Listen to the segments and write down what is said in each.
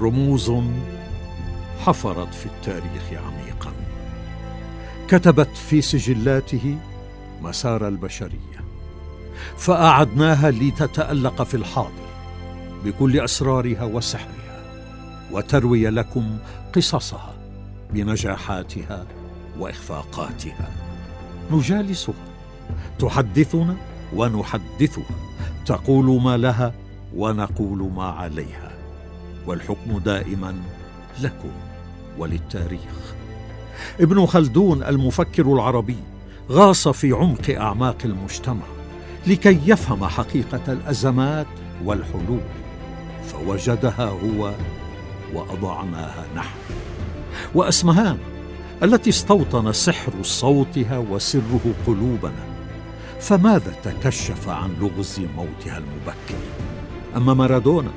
رموز حفرت في التاريخ عميقا. كتبت في سجلاته مسار البشرية فأعدناها لتتألق في الحاضر بكل أسرارها وسحرها وتروي لكم قصصها بنجاحاتها وإخفاقاتها. نجالسها تحدثنا ونحدثها تقول ما لها ونقول ما عليها. والحكم دائما لكم وللتاريخ. ابن خلدون المفكر العربي غاص في عمق أعماق المجتمع لكي يفهم حقيقة الأزمات والحلول فوجدها هو وأضعناها نحن. وأسمهان التي استوطن سحر صوتها وسره قلوبنا فماذا تكشف عن لغز موتها المبكر؟ أما مارادونا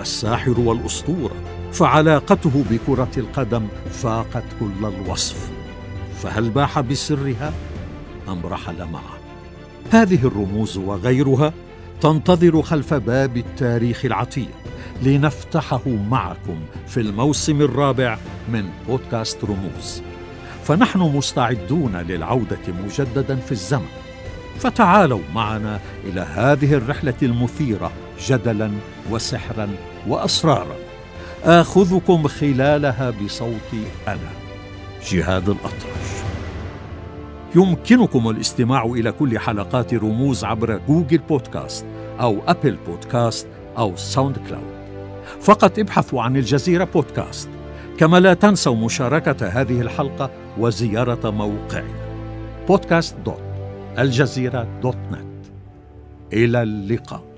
الساحر والأسطورة فعلاقته بكرة القدم فاقت كل الوصف. فهل باح بسرها؟ أم رحل معه. هذه الرموز وغيرها تنتظر خلف باب التاريخ العتيق لنفتحه معكم في الموسم الرابع من بودكاست رموز. فنحن مستعدون للعودة مجددا في الزمن. فتعالوا معنا إلى هذه الرحلة المثيرة جدلا وسحرا وأسرارا. آخذكم خلالها بصوتي أنا جهاد الاطرش يمكنكم الاستماع إلى كل حلقات رموز عبر Google Podcast أو Apple Podcast أو SoundCloud. فقط ابحثوا عن الجزيرة بودكاست كما لا تنسوا مشاركة هذه الحلقة وزيارة موقعنا. بودكاست دوت الجزيرة دوت نت. إلى اللقاء.